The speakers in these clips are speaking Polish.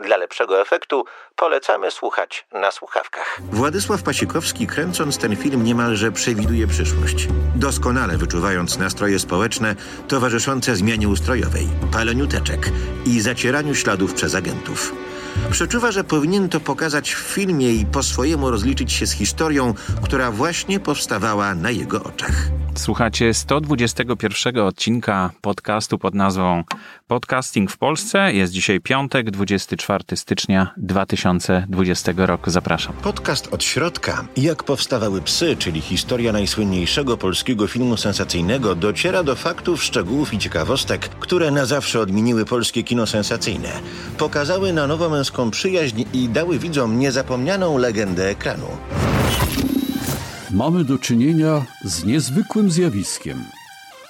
Dla lepszego efektu polecamy słuchać na słuchawkach. Władysław Pasikowski, kręcąc ten film, niemalże przewiduje przyszłość. Doskonale wyczuwając nastroje społeczne towarzyszące zmianie ustrojowej, paleniu teczek i zacieraniu śladów przez agentów. Przeczuwa, że powinien to pokazać w filmie i po swojemu rozliczyć się z historią, która właśnie powstawała na jego oczach. Słuchacie 121 odcinka podcastu pod nazwą Podcasting w Polsce. Jest dzisiaj piątek, 24 stycznia 2020 roku. Zapraszam. Podcast od środka. Jak powstawały psy, czyli historia najsłynniejszego polskiego filmu sensacyjnego, dociera do faktów, szczegółów i ciekawostek, które na zawsze odmieniły polskie kino sensacyjne. Pokazały na nowo męską przyjaźń i dały widzom niezapomnianą legendę ekranu mamy do czynienia z niezwykłym zjawiskiem.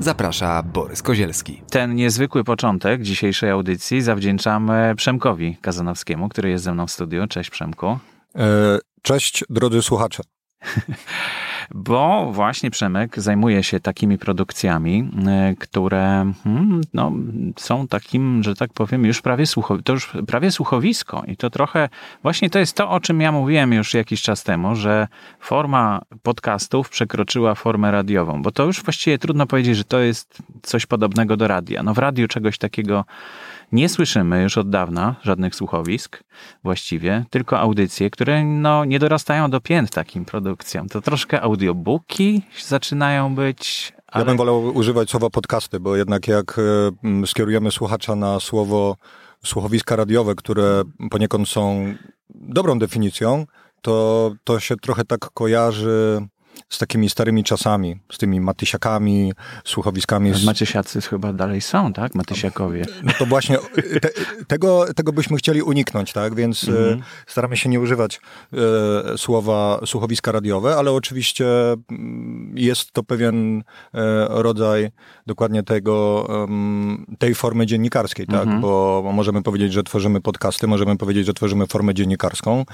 Zaprasza Borys Kozielski. Ten niezwykły początek dzisiejszej audycji zawdzięczamy Przemkowi Kazanowskiemu, który jest ze mną w studiu. Cześć Przemku. E, cześć drodzy słuchacze. bo właśnie Przemek zajmuje się takimi produkcjami, e, które hmm, no, są takim, że tak powiem, już prawie, słuchow- to już prawie słuchowisko. I to trochę, właśnie to jest to, o czym ja mówiłem już jakiś czas temu, że forma podcastów przekroczyła formę radiową, bo to już właściwie trudno powiedzieć, że to jest coś podobnego do radia. No w radiu czegoś takiego nie słyszymy już od dawna żadnych słuchowisk właściwie, tylko audycje, które no, nie dorastają do pięt takim produkcjom. To troszkę audiobooki zaczynają być. Ale... Ja bym wolał używać słowa podcasty, bo jednak jak e, skierujemy słuchacza na słowo słuchowiska radiowe, które poniekąd są dobrą definicją, to, to się trochę tak kojarzy z takimi starymi czasami, z tymi matysiakami, słuchowiskami. Z... Matysiacy chyba dalej są, tak? Matysiakowie. No to właśnie te, tego, tego byśmy chcieli uniknąć, tak? Więc e, mhm. staramy się nie używać e, słowa słuchowiska radiowe, ale oczywiście mm, jest to pewien e, rodzaj dokładnie tego, tej formy dziennikarskiej, tak? Mhm. Bo możemy powiedzieć, że tworzymy podcasty, możemy powiedzieć, że tworzymy formę dziennikarską.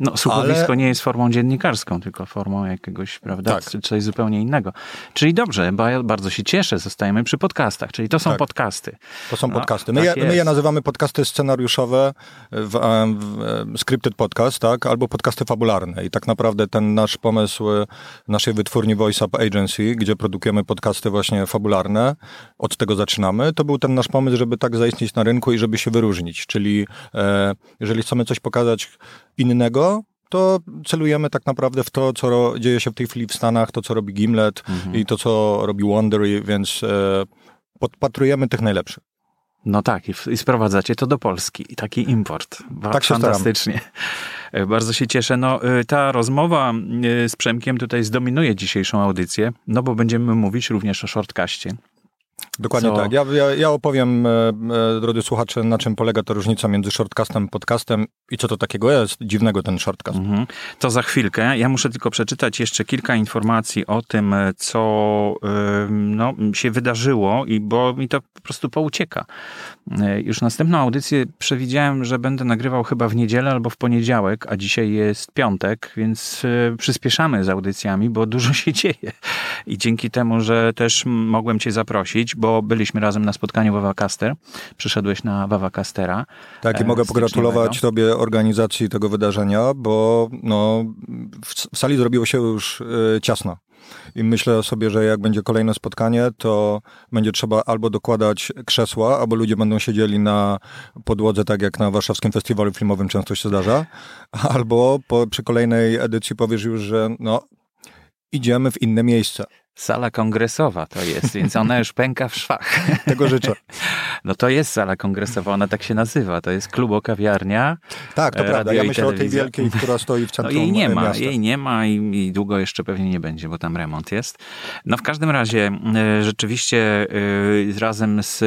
No, słuchowisko ale... nie jest formą dziennikarską, tylko formą jakiegoś, prawda, tak. coś zupełnie innego. Czyli dobrze, bo ja bardzo się cieszę, zostajemy przy podcastach, czyli to są tak. podcasty. To są no, podcasty. My, tak je, my je nazywamy podcasty scenariuszowe, w, w, scripted podcast, tak, albo podcasty fabularne. I tak naprawdę ten nasz pomysł naszej wytwórni Voice Up Agency, gdzie produkujemy podcasty właśnie fabularne, od tego zaczynamy, to był ten nasz pomysł, żeby tak zaistnieć na rynku i żeby się wyróżnić. Czyli e, jeżeli chcemy coś pokazać innego, to celujemy tak naprawdę w to, co dzieje się w tej chwili w Stanach, to, co robi Gimlet mhm. i to, co robi Wondery, więc e, podpatrujemy tych najlepszych. No tak, i, i, sprowadzacie to do Polski. I taki import. Tak się Fantastycznie. Staram. Bardzo się cieszę. No, e, ta rozmowa e, z Przemkiem tutaj zdominuje dzisiejszą audycję, no bo będziemy mówić również o shortcaście. Dokładnie tak. Ja, ja, ja opowiem, e, e, drodzy słuchacze, na czym polega ta różnica między shortcastem podcastem i co to takiego jest dziwnego ten shortcast. Mhm. To za chwilkę. Ja muszę tylko przeczytać jeszcze kilka informacji o tym, e, co no, się wydarzyło, i bo mi to po prostu poucieka. Już następną audycję przewidziałem, że będę nagrywał chyba w niedzielę albo w poniedziałek, a dzisiaj jest piątek, więc przyspieszamy z audycjami, bo dużo się dzieje. I dzięki temu, że też mogłem Cię zaprosić, bo byliśmy razem na spotkaniu Wawa Caster. Przyszedłeś na Wawa Castera. Tak, i mogę e, pogratulować Tobie organizacji tego wydarzenia, bo no, w sali zrobiło się już e, ciasno. I myślę sobie, że jak będzie kolejne spotkanie, to będzie trzeba albo dokładać krzesła, albo ludzie będą siedzieli na podłodze, tak jak na warszawskim festiwalu filmowym często się zdarza, albo po, przy kolejnej edycji powiesz już, że no, idziemy w inne miejsce. Sala kongresowa to jest, więc ona już pęka w szwach. Tego życzę. No to jest sala kongresowa, ona tak się nazywa. To jest klubo kawiarnia. Tak, to prawda. Ja myślę o tej wielkiej, która stoi w centrum no, jej nie ma, miasta. Jej nie ma i, i, długo jeszcze pewnie nie będzie, bo tam remont jest. No w każdym razie y, rzeczywiście y, razem z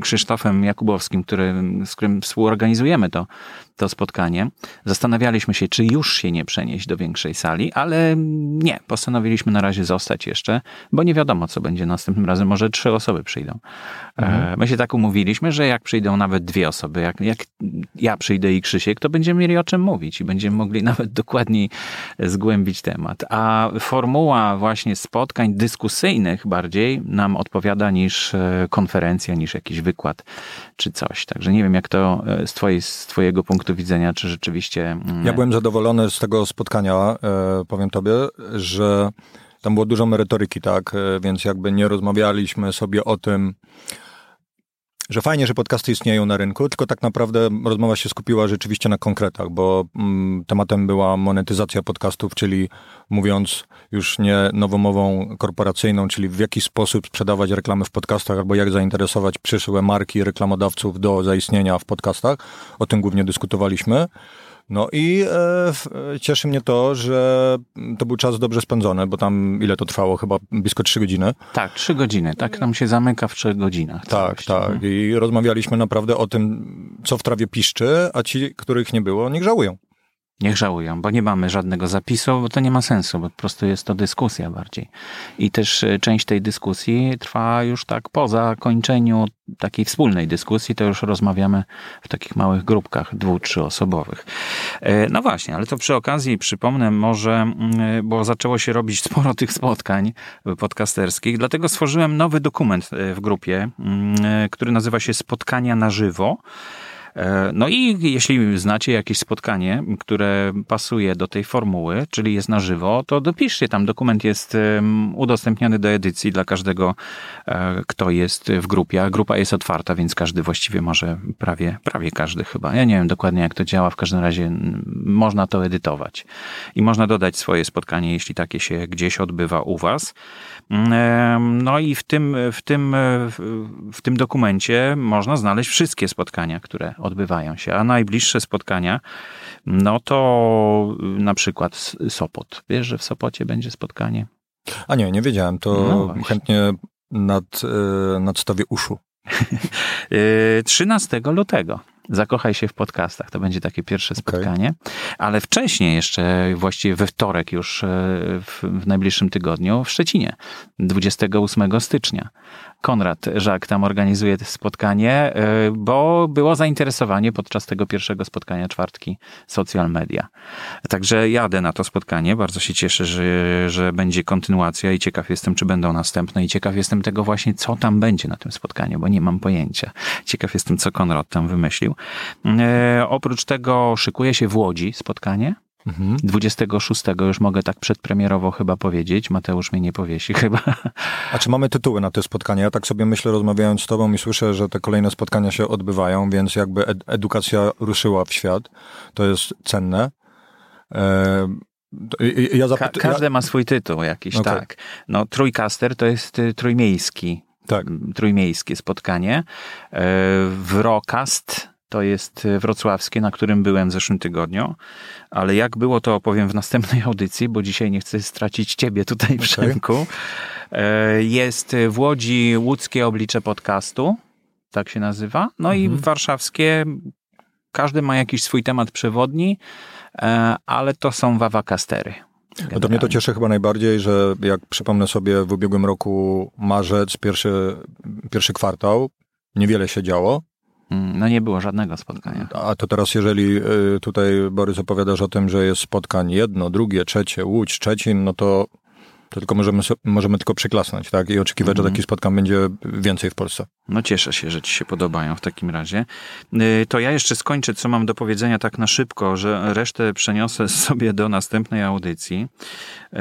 Krzysztofem Jakubowskim, który, z którym współorganizujemy to, to spotkanie. Zastanawialiśmy się, czy już się nie przenieść do większej sali, ale nie, postanowiliśmy na razie zostać jeszcze, bo nie wiadomo, co będzie następnym razem. Może trzy osoby przyjdą. E, mhm. My się tak umówiliśmy, że jak przyjdą nawet dwie osoby, jak, jak ja przyjdę i Krzysiek, to będziemy mieli o czym mówić i będziemy mogli nawet dokładniej zgłębić temat. A formuła właśnie spotkań dyskusyjnych bardziej nam odpowiada niż e, konferencja, niż jakiś wykład czy coś. Także nie wiem, jak to e, z, twojej, z twojego punktu widzenia, czy rzeczywiście... Mm, ja byłem zadowolony z tego spotkania, powiem tobie, że tam było dużo merytoryki, tak, więc jakby nie rozmawialiśmy sobie o tym, że fajnie, że podcasty istnieją na rynku, tylko tak naprawdę rozmowa się skupiła rzeczywiście na konkretach, bo mm, tematem była monetyzacja podcastów, czyli mówiąc już nie nowomową korporacyjną, czyli w jaki sposób sprzedawać reklamy w podcastach, albo jak zainteresować przyszłe marki reklamodawców do zaistnienia w podcastach. O tym głównie dyskutowaliśmy. No i e, cieszy mnie to, że to był czas dobrze spędzony, bo tam ile to trwało? Chyba blisko trzy godziny. Tak, trzy godziny. Tak nam się zamyka w trzech godzinach. Tak, tak. I rozmawialiśmy naprawdę o tym, co w trawie piszczy, a ci, których nie było, niech żałują. Niech żałują, bo nie mamy żadnego zapisu, bo to nie ma sensu, bo po prostu jest to dyskusja bardziej. I też e, część tej dyskusji trwa już tak po zakończeniu takiej wspólnej dyskusji, to już rozmawiamy w takich małych grupkach dwu, trzyosobowych. E, no właśnie, ale to przy okazji przypomnę może, mm, bo zaczęło się robić sporo tych spotkań podcasterskich, dlatego stworzyłem nowy dokument e, w grupie, mm, który nazywa się Spotkania na żywo. E, no i jeśli znacie jakieś spotkanie, które pasuje do tej formuły, czyli jest na żywo, to dopiszcie tam. Dokument jest udostępniony do edycji dla każdego, e, kto jest w grupie. A grupa jest otwarta, więc każdy właściwie może, prawie, prawie każdy chyba. Ja nie wiem dokładnie, jak to działa. W każdym razie można to edytować. I można dodać swoje spotkanie, jeśli takie się gdzieś odbywa u Was. No i w tym, w tym, w tym dokumencie można znaleźć wszystkie spotkania, które odbywają się, a najbliższe spotkania, no to na przykład Sopot. Wiesz, że w Sopocie będzie spotkanie? A nie, nie wiedziałem. To no chętnie nad, e, nadstawię uszu. 13 lutego. Zakochaj się w podcastach. To będzie takie pierwsze spotkanie. Okay. Ale wcześniej, jeszcze właściwie we wtorek, już w, w najbliższym tygodniu w Szczecinie, 28 stycznia. Konrad Żak tam organizuje spotkanie, e, bo było zainteresowanie podczas tego pierwszego spotkania czwartki social media. Także jadę na to spotkanie. Bardzo się cieszę, że, że będzie kontynuacja i ciekaw jestem, czy będą następne i ciekaw jestem tego właśnie, co tam będzie na tym spotkaniu, bo nie mam pojęcia. Ciekaw jestem, co Konrad tam wymyślił. E, oprócz tego szykuje się w Łodzi spotkanie. Mhm. 26 już mogę tak przedpremierowo chyba powiedzieć. Mateusz mnie nie powiesi chyba. A czy mamy tytuły na te spotkania? Ja tak sobie myślę, rozmawiając z tobą i słyszę, że te kolejne spotkania się odbywają, więc jakby ed edukacja ruszyła w świat. To jest cenne. E ja Ka każdy ma swój tytuł jakiś, okay. tak. No, Trójkaster to jest y, trójmiejski, tak. trójmiejskie spotkanie. E, Wrokast to jest e, wrocławskie, na którym byłem w zeszłym tygodniu, ale jak było, to opowiem w następnej audycji, bo dzisiaj nie chcę stracić ciebie tutaj, okay. Przemku. E, jest w Łodzi łódzkie oblicze podcastu, tak się nazywa, no mhm. i warszawskie, każdy ma jakiś swój temat przewodni, e, ale to są wawakastery. No to mnie to cieszy chyba najbardziej, że jak przypomnę sobie w ubiegłym roku marzec, pierwszy, pierwszy kwartał, niewiele się działo, no nie było żadnego spotkania. A to teraz, jeżeli y, tutaj Borys opowiadasz o tym, że jest spotkań jedno, drugie, trzecie, Łódź, Szczecin, no to, to tylko możemy, możemy tylko przyklasnąć, tak? I oczekiwać, mm -hmm. że mhm. takich spotkań będzie więcej w Polsce. No cieszę się, że ci się podobają w takim razie. Y, to ja jeszcze skończę, co mam do powiedzenia tak na szybko, że resztę przeniosę sobie do następnej audycji. Y,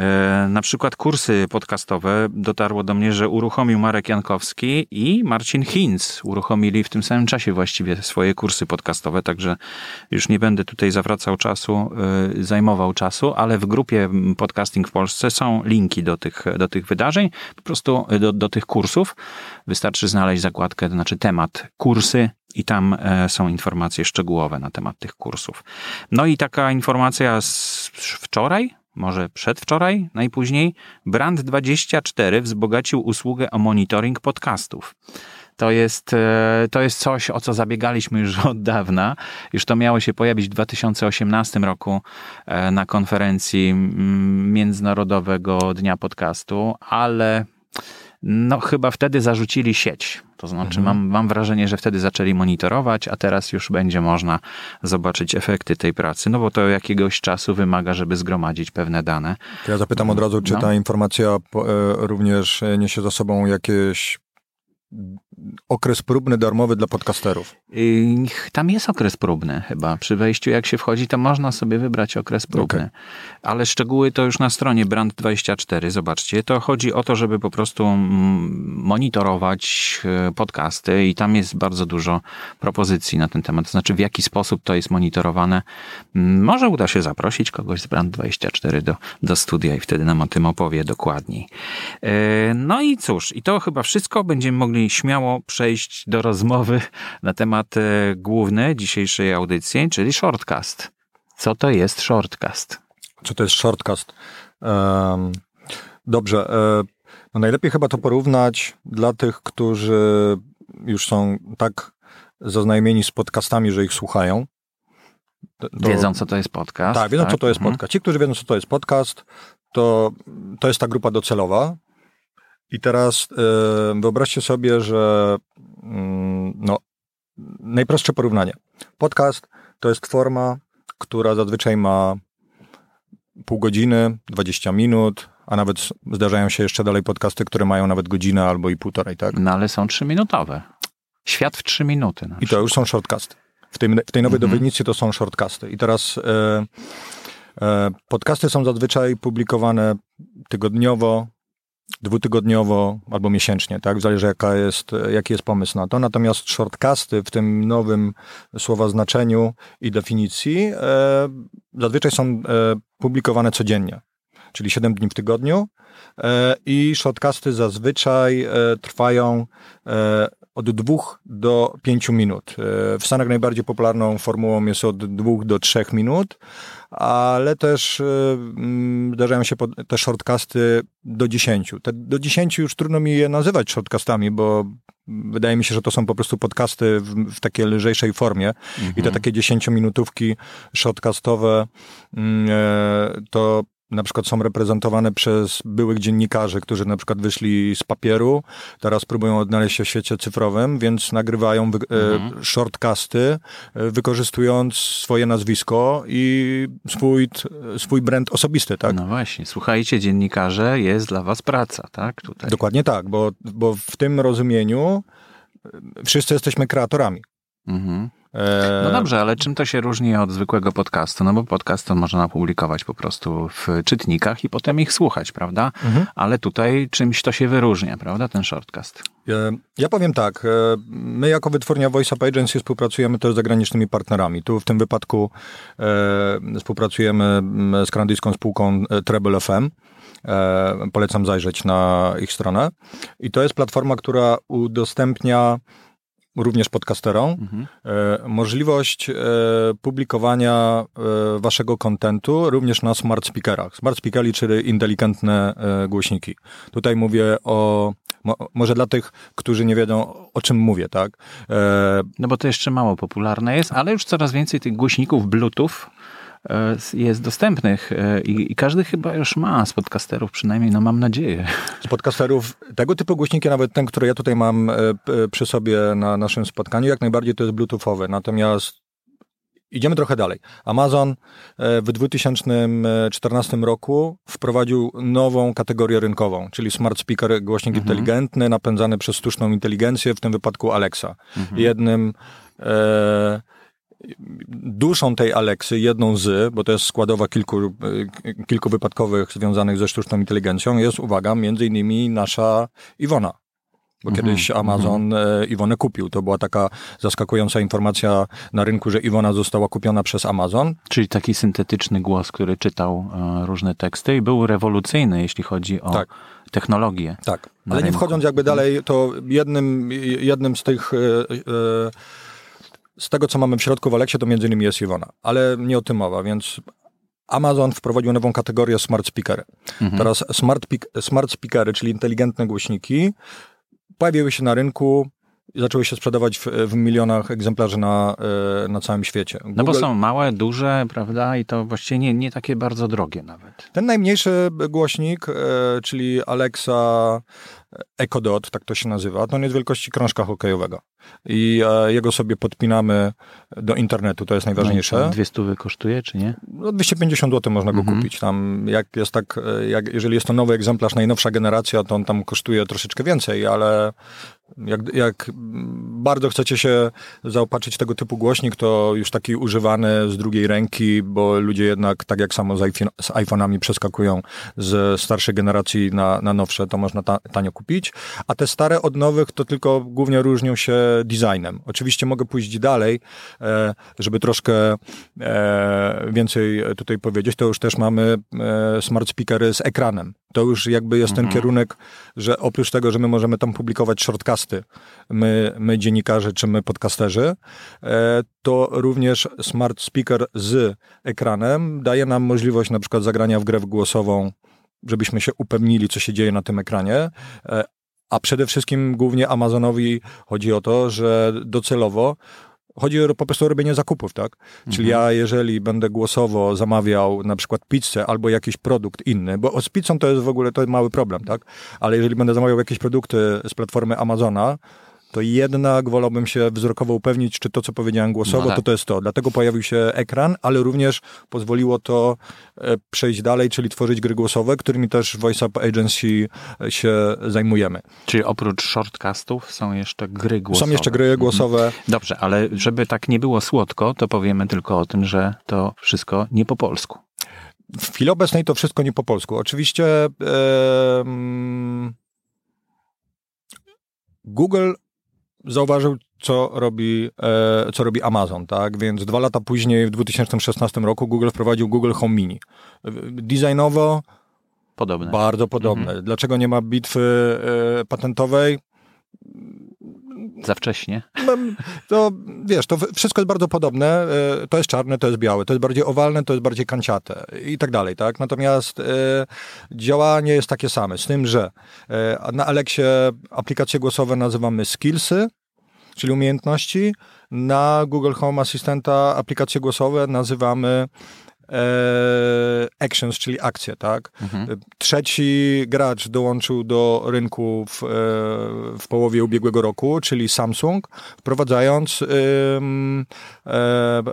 na przykład kursy podcastowe dotarło do mnie, że uruchomił Marek Jankowski i Marcin Hinz. Uruchomili w tym samym czasie właściwie swoje kursy podcastowe, także już nie będę tutaj zawracał czasu, y, zajmował czasu, ale w grupie Podcasting w Polsce są linki do tych, do tych wydarzeń, po prostu do, do tych kursów. Wystarczy znaleźć zakładkę, to znaczy temat kursy i tam e, są informacje szczegółowe na temat tych kursów. No i taka informacja z wczoraj, może przedwczoraj, najpóźniej, Brand24 wzbogacił usługę o monitoring podcastów. To jest, e, to jest coś, o co zabiegaliśmy już od dawna. Już to miało się pojawić w 2018 roku e, na konferencji Międzynarodowego Dnia Podcastu, ale no chyba wtedy zarzucili sieć. To znaczy, mhm. mam, mam wrażenie, że wtedy zaczęli monitorować, a teraz już będzie można zobaczyć efekty tej pracy, no bo to jakiegoś czasu wymaga, żeby zgromadzić pewne dane. Ja zapytam od razu, czy no. ta informacja e, również niesie za sobą jakieś okres próbny darmowy dla podcasterów. Tam jest okres próbny chyba. Przy wejściu jak się wchodzi, to można sobie wybrać okres próbny. Okay. Ale szczegóły to już na stronie Brand24, zobaczcie. To chodzi o to, żeby po prostu monitorować e, podcasty i tam jest bardzo dużo propozycji na ten temat. To znaczy w jaki sposób to jest monitorowane. Może uda się zaprosić kogoś z Brand24 do, do studia i wtedy nam o tym opowie dokładniej. E, no i cóż, i to chyba wszystko. Będziemy mogli śmiało przejść do rozmowy na temat e, główny dzisiejszej audycji, czyli shortcast. Co to jest shortcast? Co to jest shortcast? Um, dobrze. E, no najlepiej chyba to porównać dla tych, którzy już są tak zaznajomieni z podcastami, że ich słuchają. To, wiedzą, co to jest podcast. Tak, wiedzą, tak? co to jest mhm. podcast. Ci, którzy wiedzą, co to jest podcast, to, to jest ta grupa docelowa. I teraz e, wyobraźcie sobie, że mm, no, najprostsze porównanie. Podcast to jest forma, która zazwyczaj ma pół godziny, 20 minut, a nawet zdarzają się jeszcze dalej podcasty, które mają nawet godzinę albo i półtorej, tak? No ale są trzyminutowe. Świat w trzy minuty. I to już są shortcasty. W tej, w tej nowej mhm. to są shortcasty. I teraz e, e, podcasty są zazwyczaj publikowane tygodniowo, dwutygodniowo albo miesięcznie, tak? Zależy jaka jest, jaki jest pomysł na to. Natomiast shortcasty w tym nowym słowa znaczeniu i definicji e, zazwyczaj są e, publikowane codziennie, czyli 7 dni w tygodniu e, i shortcasty zazwyczaj e, trwają e, od dwóch do pięciu minut. W Stanach najbardziej popularną formułą jest od dwóch do trzech minut, ale też mm, zdarzają się te shortcasty do dziesięciu. Te do dziesięciu już trudno mi je nazywać shortcastami, bo wydaje mi się, że to są po prostu podcasty w, w takiej lżejszej formie mhm. i te mhm. takie dziesięciominutówki shortcastowe mm, to na przykład są reprezentowane przez byłych dziennikarzy, którzy na przykład wyszli z papieru, teraz próbują odnaleźć się w świecie cyfrowym, więc nagrywają e, mhm. shortcasty, e, wykorzystując swoje nazwisko i swój, swój brand osobisty, tak? No właśnie, słuchajcie, dziennikarze, jest dla was praca, tak? Tutaj. Dokładnie tak, bo, bo w tym rozumieniu wszyscy jesteśmy kreatorami. Mhm. E, no dobrze, ale czym to się różni od zwykłego podcastu? No bo podcast to można publikować po prostu w czytnikach i potem ich słuchać, prawda? Mhm. Ale tutaj czymś to się wyróżnia, prawda, ten shortcast? Ja powiem tak, e, my jako wytwórnia Voice Up Agency współpracujemy też z zagranicznymi partnerami. Tu w tym wypadku e, współpracujemy z kanadyjską spółką Treble FM. E, polecam zajrzeć na ich stronę. I to jest platforma, która udostępnia również podcasterom, mhm. e, możliwość e, publikowania e, waszego kontentu również na smart speakerach. Smart speakery, czyli inteligentne głośniki. Tutaj mówię o, mo, może dla tych, którzy nie wiedzą, o czym mówię, tak? No bo to jeszcze mało popularne jest, ale już coraz więcej tych głośników Bluetooth jest dostępnych e, i, i, każdy chyba już ma z podcasterów, przynajmniej no mam nadzieję. Z podcasterów tego typu głośniki, nawet ten, który ja tutaj mam e, przy sobie na naszym spotkaniu, jak najbardziej to jest bluetoothowy. Natomiast Idziemy trochę dalej. Amazon e, w 2014 roku wprowadził nową kategorię rynkową, czyli smart speaker, głośnik mhm. inteligentny, napędzany przez sztuczną inteligencję, w tym wypadku Alexa. Mhm. Jednym e, duszą tej Aleksy, jedną z, bo to jest składowa kilku, e, kilku wypadkowych związanych ze sztuczną inteligencją, jest, uwaga, między innymi nasza Iwona. Bo -hmm, kiedyś Amazon mm -hmm. Iwonę kupił. To była taka zaskakująca informacja na rynku, że Iwona została kupiona przez Amazon. Czyli taki syntetyczny głos, który czytał e, różne teksty i był rewolucyjny, jeśli chodzi o tak. technologię. Tak, ale rynku. nie wchodząc jakby dalej, to jednym, jednym z tych... E, z tego, co mamy w środku w Aleksie, to między innymi jest Iwona. Ale nie o tym mowa, więc Amazon wprowadził nową kategorię smart speakery. Mhm. Teraz smart, smart speakery, czyli inteligentne głośniki, pojawiły się na rynku zaczęły się sprzedawać w, w milionach egzemplarzy na, e, na całym świecie. Google... No bo są małe, duże, prawda, i to właściwie nie, nie takie bardzo drogie nawet. Ten najmniejszy głośnik, e, czyli Alexa Echo Dot, tak to się nazywa, to on jest wielkości krążka hokejowego. I e, jego sobie podpinamy do internetu, to jest najważniejsze. No, dwie stówy kosztuje, czy nie? No 250 zł można go mhm. kupić. Tam jak jest tak, jak, jeżeli jest to nowy egzemplarz, najnowsza generacja, to on tam kosztuje troszeczkę więcej, ale jak, jak bardzo chcecie się zaopatrzyć tego typu głośnik, to już taki używany z drugiej ręki, bo ludzie jednak, tak jak samo z, iPhone, z iPhone'ami przeskakują z starszej generacji na, na nowsze, to można ta, tanio kupić. A te stare od nowych to tylko głównie różnią się designem. Oczywiście mogę pójść dalej, e, żeby troszkę e, więcej tutaj powiedzieć. To już też mamy e, smart speakery z ekranem. To już jakby jest ten mhm. kierunek, że oprócz tego, że my możemy tam publikować shortcasty, my, my dziennikarze czy my podcasterzy, to również smart speaker z ekranem daje nam możliwość na przykład zagrania w grę głosową żebyśmy się upewnili, co się dzieje na tym ekranie, a przede wszystkim głównie Amazonowi chodzi o to, że docelowo chodzi po prostu o robienie zakupów, tak? Mhm. Czyli ja, jeżeli będę głosowo zamawiał na przykład pizzę albo jakiś produkt inny, bo z pizzą to jest w ogóle to mały problem, tak? Ale jeżeli będę zamawiał jakieś produkty z platformy Amazona, to jednak wolałbym się wzrokowo upewnić, czy to, co powiedziałem głosowo, no tak. to to jest to. Dlatego pojawił się ekran, ale również pozwoliło to e, przejść dalej, czyli tworzyć gry głosowe, którymi też Voice Up Agency e, się zajmujemy. Czyli oprócz shortcastów są jeszcze gry głosowe. Są jeszcze gry mhm. głosowe. Dobrze, ale żeby tak nie było słodko, to powiemy tylko o tym, że to wszystko nie po polsku. W chwili obecnej to wszystko nie po polsku. Oczywiście Google zauważył, co robi, e, co robi Amazon, tak? Więc dwa lata później, w 2016 roku, Google wprowadził Google Home Mini. Designowo podobne. bardzo podobne. Mhm. Dlaczego nie ma bitwy e, patentowej? Za wcześnie. No, to wiesz, to wszystko jest bardzo podobne. E, to jest czarne, to jest białe, to jest bardziej owalne, to jest bardziej kanciate i tak dalej, tak? Natomiast e, działanie jest takie same, z tym, że e, na Alexie aplikacje głosowe nazywamy skillsy, czyli umiejętności. Na Google Home Assistanta aplikacje głosowe nazywamy e, actions, czyli akcje, tak? Mhm. Trzeci gracz dołączył do rynku w, e, w połowie ubiegłego roku, czyli Samsung, wprowadzając e,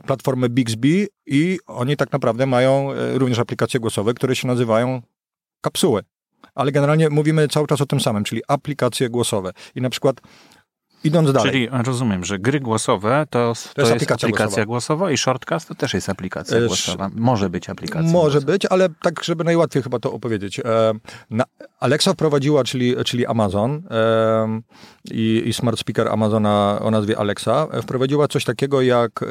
platformę Bixby i oni tak naprawdę mają również aplikacje głosowe, które się nazywają kapsuły ale generalnie mówimy cały czas o tym samym, czyli aplikacje głosowe. I na przykład Idąc dalej. Czyli rozumiem, że gry głosowe to, to, to jest, aplikacja, aplikacja głosowa. głosowa. i Shortcast to też jest aplikacja Esz, głosowa. Może być aplikacja Może głosowa. być, ale tak, żeby najłatwiej chyba to opowiedzieć. E, Alexa wprowadziła, czyli, czyli Amazon e, i, i smart speaker Amazona o nazwie Alexa, e, wprowadziła coś takiego jak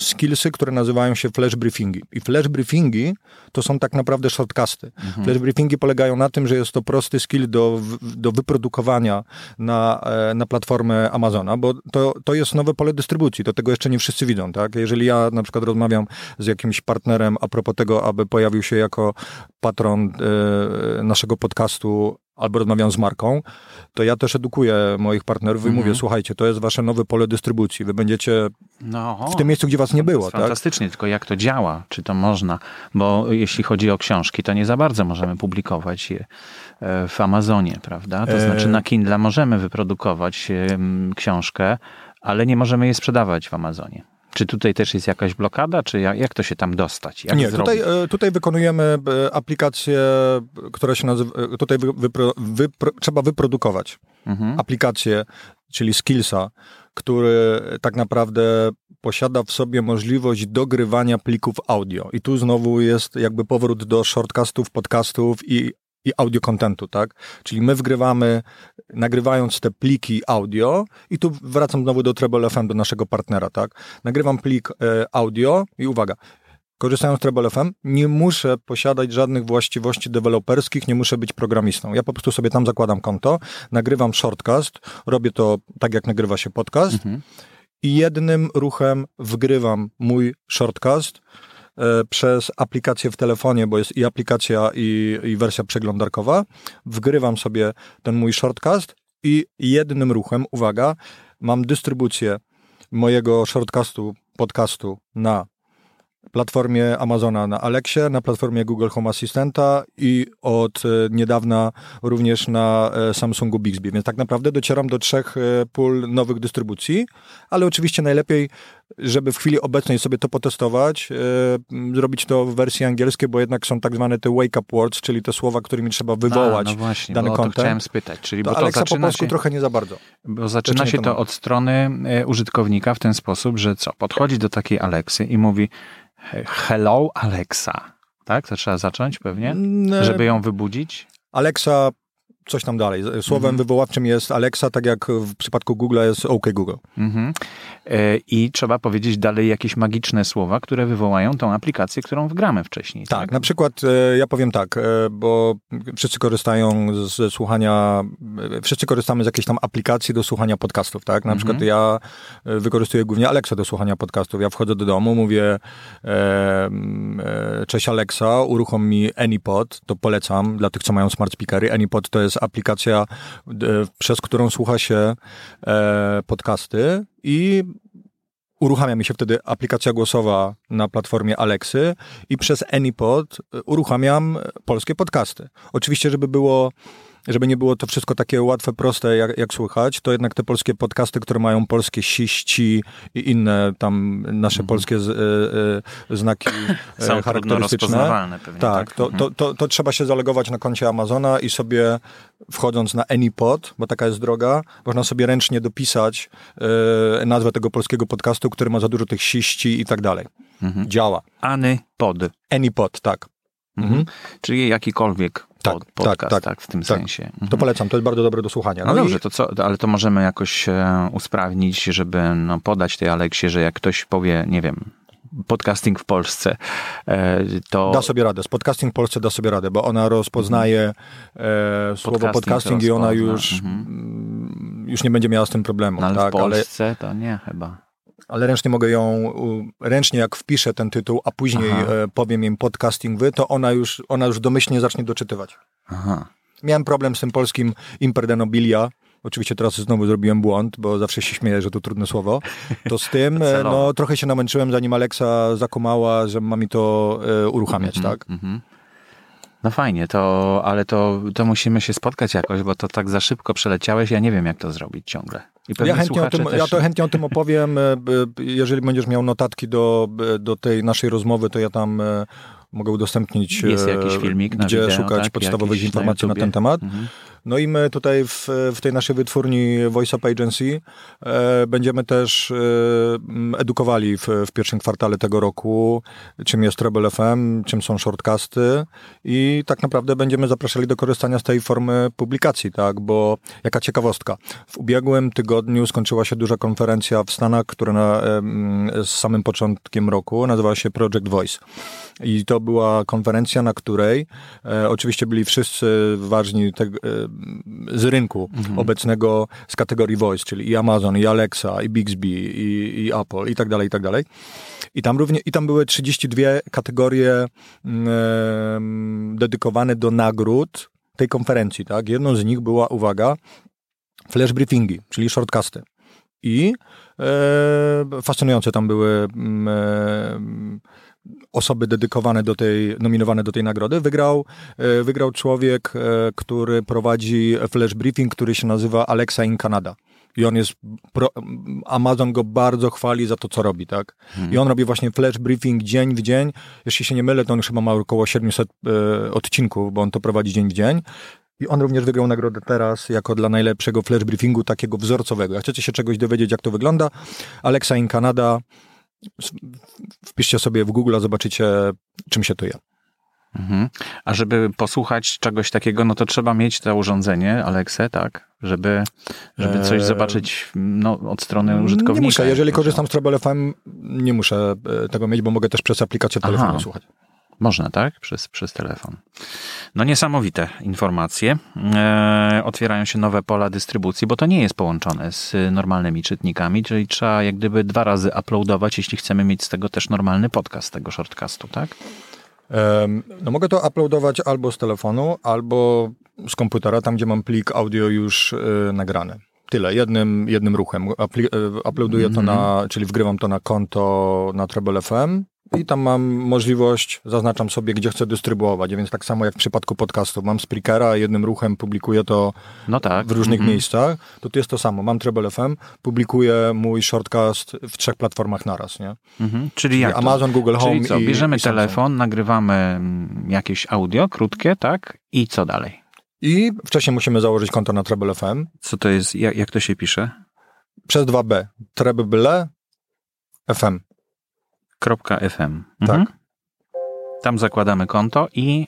skillsy, które nazywają się flash briefingi. I flash briefingi to są tak naprawdę shortcasty. Mhm. Flash briefingi polegają na tym, że jest to prosty skill do, do wyprodukowania na, e, na platformę Amazona, bo to, to jest nowe pole dystrybucji. Do tego jeszcze nie wszyscy widzą, tak? Jeżeli ja na przykład rozmawiam z jakimś partnerem a propos tego, aby pojawił się jako patron e, naszego podcastu albo rozmawiam z marką, to ja też edukuję moich partnerów i mówię, mhm. słuchajcie, to jest wasze nowe pole dystrybucji, wy będziecie no, w tym miejscu, gdzie was nie było. Tak? Fantastycznie, tylko jak to działa, czy to można, bo jeśli chodzi o książki, to nie za bardzo możemy publikować je e, w Amazonie, prawda? To znaczy na Kindle możemy wyprodukować książkę, ale nie możemy jej sprzedawać w Amazonie. Czy tutaj też jest jakaś blokada, czy jak, to się tam dostać? Jak Nie, tutaj, e, tutaj wykonujemy e, aplikację, która się nazywa, e, tutaj wypro, wypro, trzeba wyprodukować mhm. aplikację, czyli Skillsa, który tak naprawdę posiada w sobie możliwość dogrywania plików audio. I tu znowu jest jakby powrót do shortcastów, podcastów i i audio contentu, tak? Czyli my wgrywamy, nagrywając te pliki audio i tu wracam znowu do Treble FM, do naszego partnera, tak? Nagrywam plik e, audio i uwaga, korzystając z Treble FM, nie muszę posiadać żadnych właściwości deweloperskich, nie muszę być programistą. Ja po prostu sobie tam zakładam konto, nagrywam shortcast, robię to tak, jak nagrywa się podcast mhm. i jednym ruchem wgrywam mój shortcast, przez aplikację w telefonie, bo jest i aplikacja, i, i wersja przeglądarkowa. Wgrywam sobie ten mój shortcast i jednym ruchem, uwaga, mam dystrybucję mojego shortcastu, podcastu na platformie Amazona na Alexie, na platformie Google Home Assistanta i od e, niedawna również na e, Samsungu Bixby. Więc tak naprawdę docieram do trzech e, pól nowych dystrybucji, ale oczywiście najlepiej, żeby w chwili obecnej sobie to potestować, zrobić to w wersji angielskiej, bo jednak są tak zwane te wake-up words, czyli te słowa, którymi trzeba wywołać A, no właśnie, dany content. chciałem spytać. Czyli to bo Alexa to po polsku się, trochę nie za bardzo. Bo zaczyna się to od strony użytkownika w ten sposób, że co, podchodzi do takiej Alexy i mówi Hello Alexa. Tak? To trzeba zacząć pewnie, mm, żeby ją wybudzić? Alexa coś tam dalej. Słowem mhm. wywoławczym jest Alexa, tak jak w przypadku Google jest OK Google. Mhm. E, I trzeba powiedzieć dalej jakieś magiczne słowa, które wywołają tą aplikację, którą wgramy wcześniej. Tak, tak? na przykład e, ja powiem tak, e, bo wszyscy korzystają ze słuchania, wszyscy korzystamy z jakiejś tam aplikacji do słuchania podcastów, tak? Na mhm. przykład ja wykorzystuję głównie Alexa do słuchania podcastów. Ja wchodzę do domu, mówię cześć Alexa, uruchom mi AnyPod, to polecam dla tych, co mają smart speakery. AnyPod to jest aplikacja, e, przez którą słucha się e, podcasty i uruchamia mi się wtedy aplikacja głosowa na platformie Alexy i przez AnyPod uruchamiam polskie podcasty. Oczywiście, żeby było żeby nie było to wszystko takie łatwe, proste, jak, jak słychać, to jednak te polskie podcasty, które mają polskie siści i inne tam nasze mhm. polskie z, y, y, znaki e, Są charakterystyczne. Pewnie, tak, tak. To, mhm. to, to, to, trzeba się zalogować na koncie Amazona i sobie wchodząc na AnyPod, bo taka jest droga, można sobie ręcznie dopisać y, nazwę tego polskiego podcastu, który ma za dużo tych siści i tak dalej. Mhm. Działa. AnyPod. AnyPod, tak. Mhm. Czyli jakikolwiek tak, pod, tak, podcast, tak, tak, tak, w tym tak. sensie. Mhm. To polecam, to jest bardzo dobre do słuchania. No, no dobrze, i... to co, ale to możemy jakoś e, usprawnić, żeby no, podać tej Aleksie, że jak ktoś powie, nie wiem, podcasting w Polsce, e, to... Da sobie radę. Z podcasting w Polsce da sobie radę, bo ona rozpoznaje e, słowo podcasting, podcasting i ona już, mhm. już nie będzie miała z tym problemu. No, ale tak, w Polsce ale... to nie chyba ale ręcznie mogę ją, ręcznie jak wpiszę ten tytuł, a później Aha. E, powiem im podcasting wy, to ona już, ona już domyślnie zacznie doczytywać. Aha. Miałem problem z tym polskim imperdenobilia, Oczywiście teraz znowu zrobiłem błąd, bo zawsze się śmieję, że to trudne słowo. To z tym, e, no trochę się namęczyłem, zanim Alexa zakumała, że ma mi to e, uruchamiać, mm -hmm, tak? Mm -hmm. No fajnie, to, ale to, to musimy się spotkać jakoś, bo to tak za szybko przeleciałeś, ja nie wiem jak to zrobić ciągle. ja, chętnie o tym, też... ja to chętnie o tym opowiem. E, jeżeli będziesz miał notatki do, do tej naszej rozmowy, to ja tam e, mogę udostępnić, Jest jakiś e, filmik gdzie wideo, szukać tak? podstawowych Jakiś informacji na, na, ten temat. Mhm. No i my tutaj w, w tej naszej wytwórni Voice Up Agency e, będziemy też e, edukowali w, w, pierwszym kwartale tego roku, czym jest Treble FM, czym są shortcasty i tak naprawdę będziemy zapraszali do korzystania z tej formy publikacji, tak, bo jaka ciekawostka. W ubiegłym tygodniu skończyła się duża konferencja w Stanach, która na, e, z samym początkiem roku nazywała się Project Voice. I to była konferencja, na której e, oczywiście byli wszyscy ważni te, z rynku mhm. obecnego z kategorii voice, czyli i Amazon, i Alexa, i Bixby, i, i Apple, i tak dalej, i tak dalej. I tam, również, I tam były 32 kategorie e, dedykowane do nagród tej konferencji, tak? Jedną z nich była, uwaga, flash briefingi, czyli shortcasty. I e, fascynujące tam były e, osoby dedykowane do tej, nominowane do tej nagrody. Wygrał, e, wygrał człowiek, e, który prowadzi flash briefing, który się nazywa Alexa in Canada. I on jest, pro, Amazon go bardzo chwali za to, co robi, tak? Hmm. I on robi właśnie flash briefing dzień w dzień. Jeśli się nie mylę, to on chyba ma około 700 e, odcinków, bo on to prowadzi dzień w dzień. I on również wygrał nagrodę teraz jako dla najlepszego flash briefingu takiego wzorcowego. Jak chcecie się czegoś dowiedzieć, jak to wygląda, Alexa in Canada, wpiszcie sobie w Google, a zobaczycie, czym się to je. Mhm. A żeby posłuchać czegoś takiego, no to trzeba mieć to urządzenie, Alexe, tak? Żeby, żeby coś eee, zobaczyć no, od strony użytkownika. Nie muszę, jeżeli korzystam z Treble FM, nie muszę tego mieć, bo mogę też przez aplikację telefonu słuchać. Można, tak? Przez, przez telefon. No niesamowite informacje. E, otwierają się nowe pola dystrybucji, bo to nie jest połączone z normalnymi czytnikami, czyli trzeba jak gdyby dwa razy uploadować, jeśli chcemy mieć z tego też normalny podcast, tego shortcastu, tak? No mogę to uploadować albo z telefonu, albo z komputera, tam gdzie mam plik audio już y, nagrany. Tyle, jednym, jednym ruchem. Y, uploaduję mm -hmm. to na, czyli wgrywam to na konto na Treble FM i tam mam możliwość, zaznaczam sobie, gdzie chcę dystrybuować, więc tak samo jak w przypadku podcastów, mam Spreakera, jednym ruchem publikuję to no tak. w różnych mm -hmm. miejscach, to tu jest to samo, mam Treble FM, publikuję mój shortcast w trzech platformach naraz, nie? Mm -hmm. Czyli, jak Amazon, Google Home Czyli co, i, bierzemy i telefon, nagrywamy mm, jakieś audio krótkie, tak? I co dalej? I wcześniej musimy założyć konto na Treble FM. Co to jest, jak, jak to się pisze? Przez 2B. Treble FM. .fm. Tak. Mhm. Tam zakładamy konto i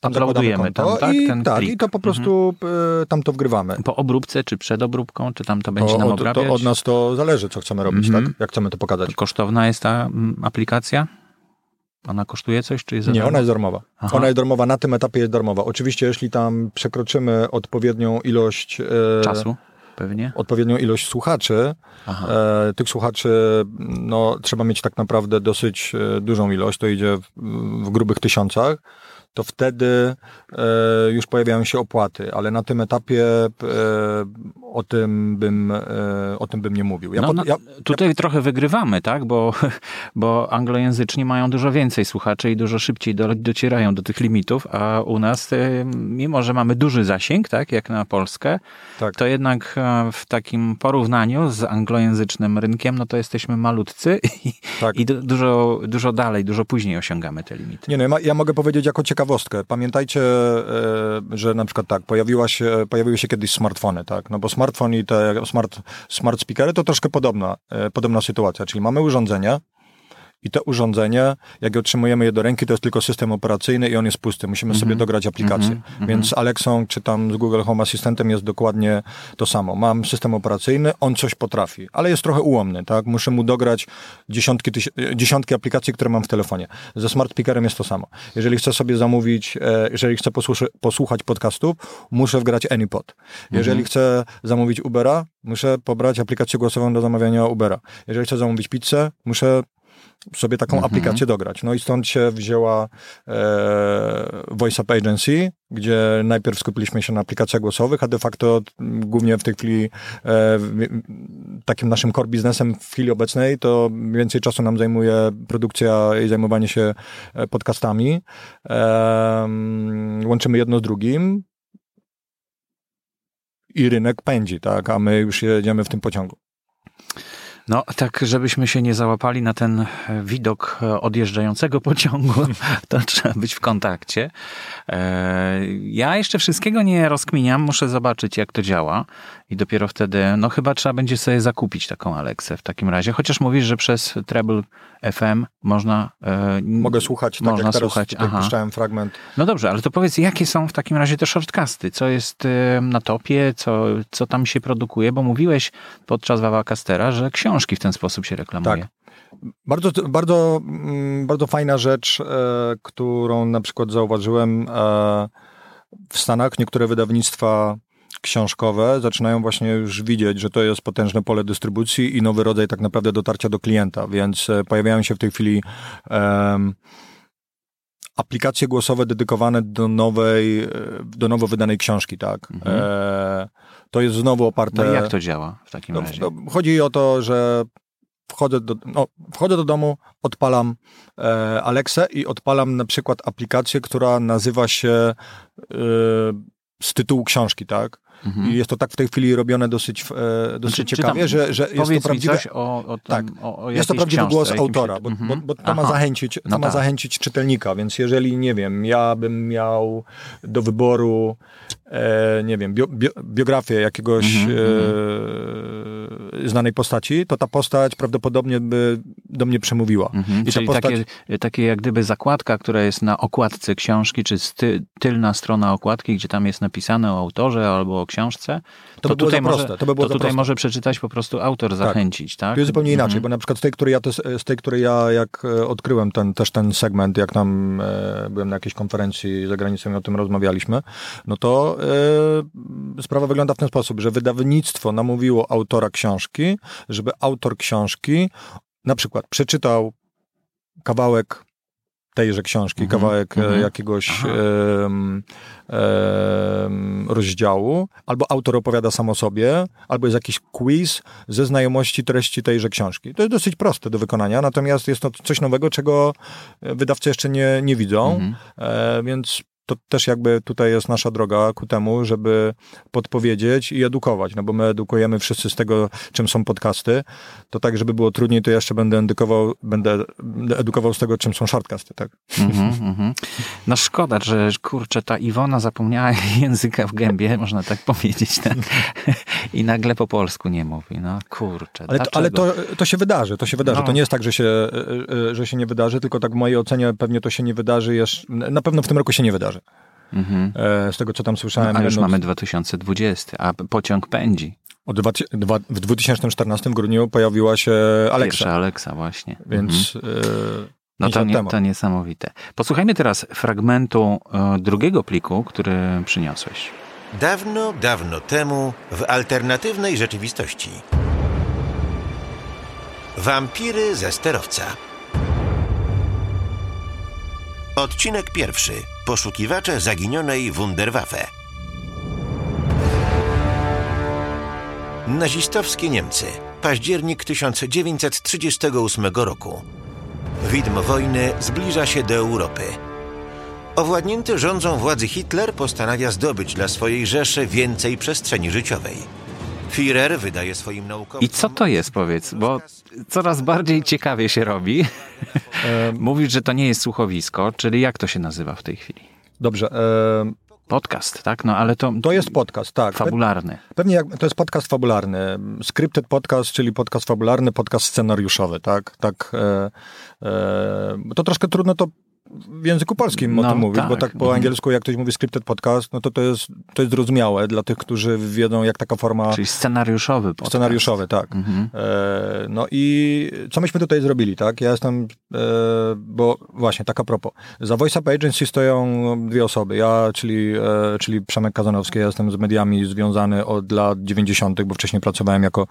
tam uploadujemy tam, tak? I, ten tak, plik. i to po prostu mhm. Tam to wgrywamy. Po obróbce, czy przed obróbką, czy tam to będzie o, nam obrabiać? To od nas to zależy, co chcemy robić, mhm. tak? Jak chcemy to pokazać. To kosztowna jest ta aplikacja? Ona kosztuje coś, czy jest Nie, ona jest darmowa. Aha. Ona jest darmowa, na tym etapie jest darmowa. Oczywiście, jeśli tam przekroczymy odpowiednią ilość... E, Czasu? Pewnie. odpowiednią ilość słuchaczy. E, tych słuchaczy no, trzeba mieć tak naprawdę dosyć e, dużą ilość, to idzie w, w grubych tysiącach to wtedy e, już pojawiają się opłaty, ale na tym etapie e, o, tym bym, e, o tym bym nie mówił. Ja no, no, ja, tutaj ja... trochę wygrywamy, tak? Bo, bo anglojęzyczni mają dużo więcej słuchaczy i dużo szybciej do, docierają do tych limitów, a u nas, e, mimo że mamy duży zasięg, tak, jak na Polskę, tak. to jednak e, w takim porównaniu z anglojęzycznym rynkiem, no to jesteśmy malutcy i, tak. i dużo, dużo dalej, dużo później osiągamy te limity. Nie, no, ja mogę powiedzieć jako ciekawe ciekawostkę. Pamiętajcie, e, że na przykład tak, pojawiła się, pojawiły się kiedyś smartfony, tak? No bo smartfon i te smart, smart speakery to troszkę podobna, e, podobna sytuacja. Czyli mamy urządzenia, i to urządzenie, jak otrzymujemy je do ręki, to jest tylko system operacyjny i on jest pusty. Musimy mm -hmm. sobie mhm. dograć aplikację. Mm -hmm. Więc z Alexą czy tam z Google Home Assistentem jest dokładnie to samo. Mam system operacyjny, on coś potrafi, ale jest trochę ułomny, tak? Muszę mu dograć dziesiątki, dziesiątki aplikacji, które mam w telefonie. Ze smart speakerem jest to samo. Jeżeli chcę sobie zamówić, e, jeżeli chcę posłuchać podcastów, muszę wgrać AnyPod. Jeżeli mm -hmm. chcę zamówić Ubera, muszę pobrać aplikację głosową do zamawiania Ubera. Jeżeli chcę zamówić pizzę, muszę sobie taką mhm. aplikację dograć. No i stąd się wzięła e, Voice Up Agency, gdzie najpierw skupiliśmy się na aplikacjach głosowych, a de facto głównie w tej chwili e, takim naszym core biznesem w chwili obecnej to więcej czasu nam zajmuje produkcja i zajmowanie się e, podcastami. E, łączymy jedno z drugim i rynek pędzi, tak, a my już jedziemy w tym pociągu. No, tak, żebyśmy się nie załapali na ten widok odjeżdżającego pociągu, to trzeba być w kontakcie. E, ja jeszcze wszystkiego nie rozkminiam, muszę zobaczyć, jak to działa i dopiero wtedy, no chyba trzeba będzie sobie zakupić taką Alexę w takim razie. Chociaż mówisz, że przez Treble FM można. E, Mogę słuchać, tak można jak teraz słuchać. Aha. puszczałem fragment. No dobrze, ale to powiedz, jakie są w takim razie te shortcasty? Co jest e, na topie, co, co tam się produkuje? Bo mówiłeś podczas Wawakastera, że książki w ten sposób się reklamuje. Tak. Bardzo, bardzo, mm, bardzo fajna rzecz, e, którą na przykład zauważyłem e, w Stanach. Niektóre wydawnictwa książkowe zaczynają właśnie już widzieć, że to jest potężne pole dystrybucji i nowy rodzaj tak naprawdę dotarcia do klienta, więc e, pojawiają się w tej chwili um, aplikacje głosowe dedykowane do nowej, e, do nowo wydanej książki, tak. Mhm. E, to jest znowu oparte... No i jak to działa w takim no, razie? No, chodzi o to, że wchodzę do, no, wchodzę do domu, odpalam e, Alexę i odpalam na przykład aplikację, która nazywa się e, z tytułu książki, tak? Mhm. I jest to tak w tej chwili robione dosyć, e, dosyć znaczy, ciekawie, że, że jest to prawdziwe. O, o tam, tak, o, jest to prawdziwy książce, głos autora, bo, mhm. bo, bo, to, ma zachęcić, to no ma tak. zachęcić czytelnika, więc jeżeli, nie wiem, ja bym miał do wyboru, e, nie wiem, bio, bio, biografię jakiegoś mhm, e, znanej postaci, to ta postać prawdopodobnie by do mnie przemówiła. Mhm. I Czyli postać... takie, takie jak gdyby zakładka, która jest na okładce książki, czy ty, tylna strona okładki, gdzie tam jest napisane o autorze albo o książce, to, to by tutaj, może, to by było to tutaj może przeczytać po prostu autor, tak. zachęcić, tak? tak? To jest zupełnie inaczej, mhm. bo na przykład z tej, której ja, z tej, której ja jak e, odkryłem ten, też ten segment, jak tam e, byłem na jakiejś konferencji za granicą i o tym rozmawialiśmy, no to e, sprawa wygląda w ten sposób, że wydawnictwo namówiło autora książki, żeby autor książki na przykład przeczytał kawałek tejże książki, -hmm. kawałek mm -hmm. jakiegoś um, um, rozdziału, albo autor opowiada sam o sobie, albo jest jakiś quiz ze znajomości treści tejże książki. To jest dosyć proste do wykonania, natomiast jest to coś nowego, czego wydawcy jeszcze nie, nie widzą, -hmm. e, więc to też jakby tutaj jest nasza droga ku temu, żeby podpowiedzieć i edukować, no bo my edukujemy wszyscy z tego, czym są podcasty, to tak, żeby było trudniej, to jeszcze będę edukował, będę edukował z tego, czym są shortcasty, tak? Mm -hmm, mm -hmm. No szkoda, że kurczę, ta Iwona zapomniała języka w gębie, można tak powiedzieć, tak? i nagle po polsku nie mówi, no kurczę. Ale, to, ale to, to się wydarzy, to się wydarzy. No. To nie jest tak, że się, e, e, że się nie wydarzy, tylko tak w mojej ocenie pewnie to się nie wydarzy, jeszcze, na pewno w tym roku się nie wydarzy. Mhm. E, z tego, co tam słyszałem. No, a już mamy 2020, a pociąg pędzi. Dwa, dwa, w 2014 grudniu pojawiła się Alexa. Pierwsza Alexa, właśnie. Więc... Mhm. E, no to, nie, to niesamowite. Posłuchajmy teraz fragmentu e, drugiego pliku, który przyniosłeś. Dawno, dawno temu w alternatywnej rzeczywistości. Wampiry ze sterowca. Odcinek pierwszy. Poszukiwacze zaginionej Wunderwaffe. Nazistowskie Niemcy. Październik 1938 roku. Widmo wojny zbliża się do Europy. Owładnięty rządzą władzy Hitler postanawia zdobyć dla swojej Rzeszy więcej przestrzeni życiowej. Führer wydaje swoim naukowcom... I co to jest, powiedz? Bo coraz bardziej ciekawie się robi. Mówisz, że to nie jest słuchowisko, czyli jak to się nazywa w tej chwili? Dobrze. Podcast, tak? No ale to. To jest podcast, tak. Fabularny. Pewnie jak, to jest podcast fabularny. Scripted podcast, czyli podcast fabularny, podcast scenariuszowy, tak? Tak. E, e, to troszkę trudno to w języku polskim no, o tym mówić, tak. bo tak po angielsku jak ktoś mówi scripted podcast, no to to jest, to jest zrozumiałe dla tych, którzy wiedzą jak taka forma... Czyli scenariuszowy podcast. Scenariuszowy, tak. Mhm. E, no i co myśmy tutaj zrobili, tak? Ja jestem, e, bo właśnie, tak a propos. Za Voice Up Agency stoją dwie osoby. Ja, czyli, e, czyli Przemek Kazanowski, ja jestem z mediami związany od lat 90., bo wcześniej pracowałem jako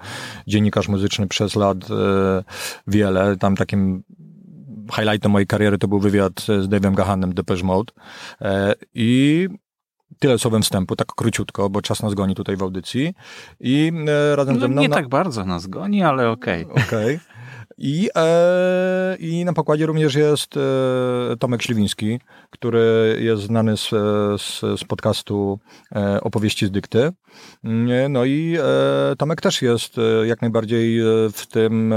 dziennikarz muzyczny przez lat e, wiele. Tam takim highlightem mojej kariery to był wywiad z Dave'em Gahanem, Depeche Mode. E, I tyle słowem wstępu, tak króciutko, bo czas nas goni tutaj w audycji. I e, razem no, ze mną... Nie na... tak bardzo nas goni, ale okej. Okay. Okej. Okay. I, e, I na pokładzie również jest e, Tomek Śliwiński, który jest znany z, z, z podcastu e, Opowieści z dykty. No i e, Tomek też jest e, jak najbardziej e, w tym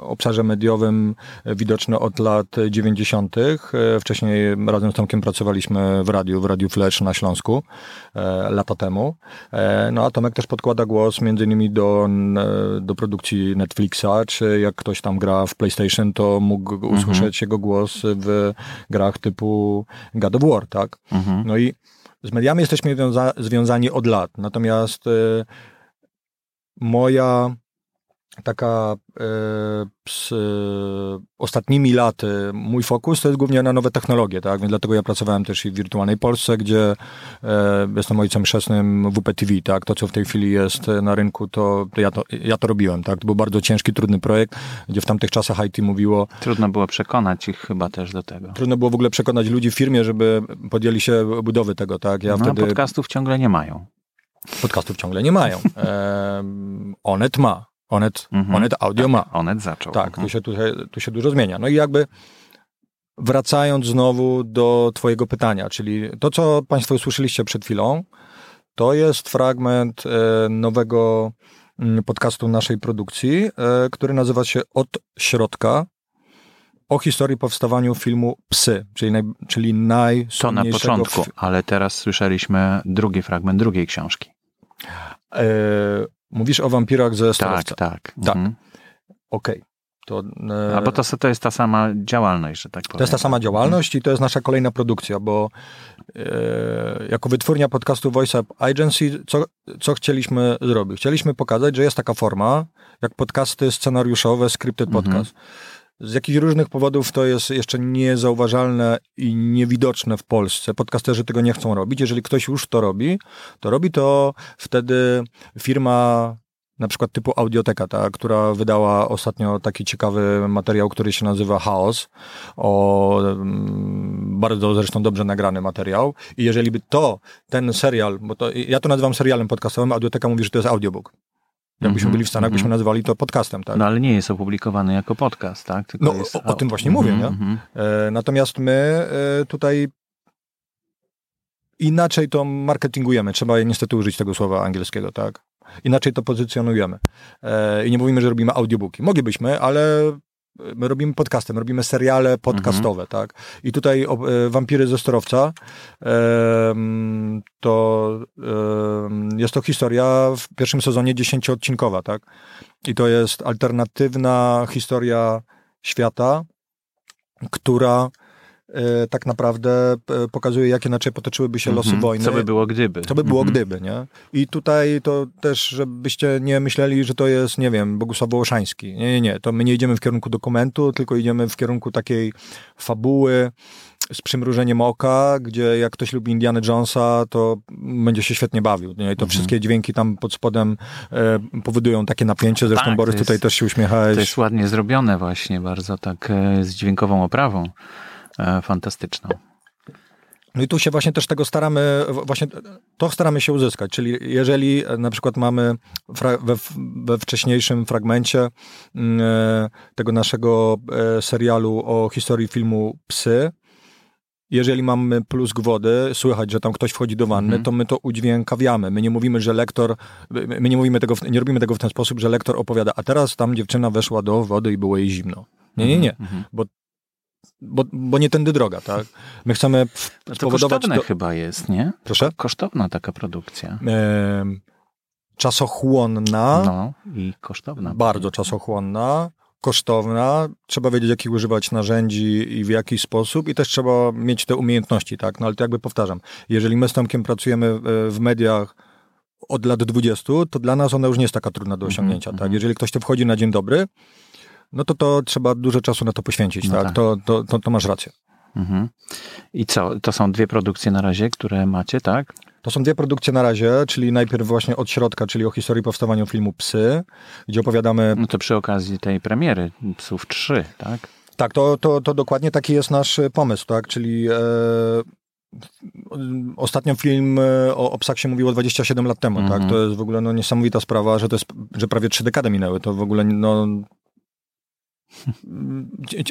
obszarze mediowym widoczny od lat 90. Wcześniej razem z Tomkiem pracowaliśmy w radiu, w Radiu Flash na Śląsku lata temu. No a Tomek też podkłada głos między innymi do, do produkcji Netflixa, czy jak ktoś tam gra w PlayStation, to mógł mhm. usłyszeć jego głos w grach typu God of War, tak? Mhm. No i z mediami jesteśmy związa związani od lat, natomiast y, moja taka e, z ostatnimi laty mój fokus to jest głównie na nowe technologie, tak? Więc dlatego ja pracowałem też i w Wirtualnej Polsce, gdzie e, jestem ojcem chrzestnym WPTV, tak? To, co w tej chwili jest na rynku, to, to, ja, to ja to robiłem, tak? To był bardzo ciężki, trudny projekt, gdzie w tamtych czasach IT mówiło... Trudno było przekonać ich chyba też do tego. Trudno było w ogóle przekonać ludzi w firmie, żeby podjęli się budowy tego, tak? Ja no, wtedy... podcastów ciągle nie mają. Podcastów ciągle nie mają. E, Onet ma. Onet, mhm. Onet Audio tak, ma. Onet zaczął. Tak, mhm. tu, się, tu, się, tu się dużo zmienia. No i jakby wracając znowu do Twojego pytania, czyli to, co Państwo usłyszeliście przed chwilą, to jest fragment e, nowego mm, podcastu naszej produkcji, e, który nazywa się Od środka o historii powstawaniu filmu Psy, czyli, naj, czyli To na początku, ale teraz słyszeliśmy drugi fragment drugiej książki. Mówisz o wampirach ze Starowca. Tak, tak. Tak. Mhm. Okej. Okay. To, e... A bo to, to jest ta sama działalność, że tak powiem. To jest ta sama działalność i to jest nasza kolejna produkcja, bo e, jako wytwórnia podcastu Voice Up Agency, co, co chcieliśmy zrobić? Chcieliśmy pokazać, że jest taka forma, jak podcasty scenariuszowe, scripted mhm. Z jakichś różnych powodów to jest jeszcze niezauważalne i niewidoczne w Polsce. Podcasterzy tego nie chcą robić. Jeżeli ktoś już to robi, to robi to wtedy firma na przykład typu Audioteka, ta, która wydała ostatnio taki ciekawy materiał, który się nazywa Chaos, o mm, bardzo zresztą dobrze nagrany materiał. I jeżeli by to, ten serial, bo to, ja to nazywam serialem podcastowym, Audioteka mówi, że to jest audiobook. Jakbyśmy -hmm, byli w Stanach, -hmm. byśmy mhm. nazywali to podcastem, tak? No ale nie jest opublikowany jako podcast, tak? Tylko no jest... o, o, tym właśnie mówię, nie? Mhm. E, natomiast my e, tutaj inaczej to marketingujemy. Trzeba niestety użyć tego słowa angielskiego, tak? Inaczej to pozycjonujemy. E, I nie mówimy, że robimy audiobooki. Moglibyśmy, ale my robimy podcasty, my robimy seriale podcastowe, mhm. tak? I tutaj o, e, Wampiry ze Storowca e, to jest to historia w pierwszym sezonie dziesięcioodcinkowa, tak? I to jest alternatywna historia świata, która tak naprawdę e, pokazuje, jak inaczej potoczyłyby się losy -hmm. wojny. Co by było gdyby. Co by było -hmm. gdyby, nie? I tutaj to też, żebyście nie myśleli, że to jest, nie wiem, Bogusław Wołoszański. Nie, nie, nie. To my nie idziemy w kierunku dokumentu, tylko idziemy w kierunku takiej fabuły, z przymrużeniem oka, gdzie jak ktoś lubi Indiana Jonesa, to będzie się świetnie bawił. Nie? I to mhm. wszystkie dźwięki tam pod spodem e, powodują takie napięcie. Zresztą tak, Borys jest, tutaj też się uśmiechałeś. To jest ładnie zrobione właśnie, bardzo tak e, z dźwiękową oprawą. E, fantastyczną. No i tu się właśnie też tego staramy, właśnie to staramy się uzyskać, czyli jeżeli na przykład mamy we, we wcześniejszym fragmencie mm, e, tego naszego e, serialu o historii filmu Psy, jeżeli mamy plusk wody, słychać, że tam ktoś wchodzi do wanny, -hmm. to my to udźwiękawiamy. My nie mówimy, że lektor, my nie mówimy tego, nie robimy tego w ten sposób, że lektor opowiada, a teraz tam dziewczyna weszła do wody i było jej zimno. Nie, nie, nie, mm -hmm. bo bo, bo nie tędy droga, tak? My chcemy no spowodować... To kosztowne do... chyba jest, nie? Proszę? Kosztowna taka produkcja. E, czasochłonna. No i kosztowna. Bardzo czasochłonna, kosztowna. Trzeba wiedzieć, jakich używać narzędzi i w jaki sposób i też trzeba mieć te umiejętności, tak? No ale to jakby powtarzam, jeżeli my z Tomkiem pracujemy e, w mediach od lat 20, to dla nas ona już nie jest taka trudna do mhm, osiągnięcia, mm -hmm. tak? Jeżeli ktoś to wchodzi na dzień dobry, no to to trzeba dużo czasu na to poświęcić, no tak? tak? To, to, to, to masz rację. Mhm. I co? To są dwie produkcje na razie, które macie, tak? To są dwie produkcje na razie, czyli najpierw właśnie od środka, czyli o historii powstawania filmu Psy, gdzie opowiadamy... No to przy okazji tej premiery Psów 3, tak? Tak, to, to, to dokładnie taki jest nasz pomysł, tak? Czyli e, Ostatnio film e, o, o psach się mówiło 27 lat temu, mm -hmm. tak? Mhm. To jest w ogóle no, niesamowita sprawa, że to jest, że prawie trzy dekady minęły. To w ogóle no,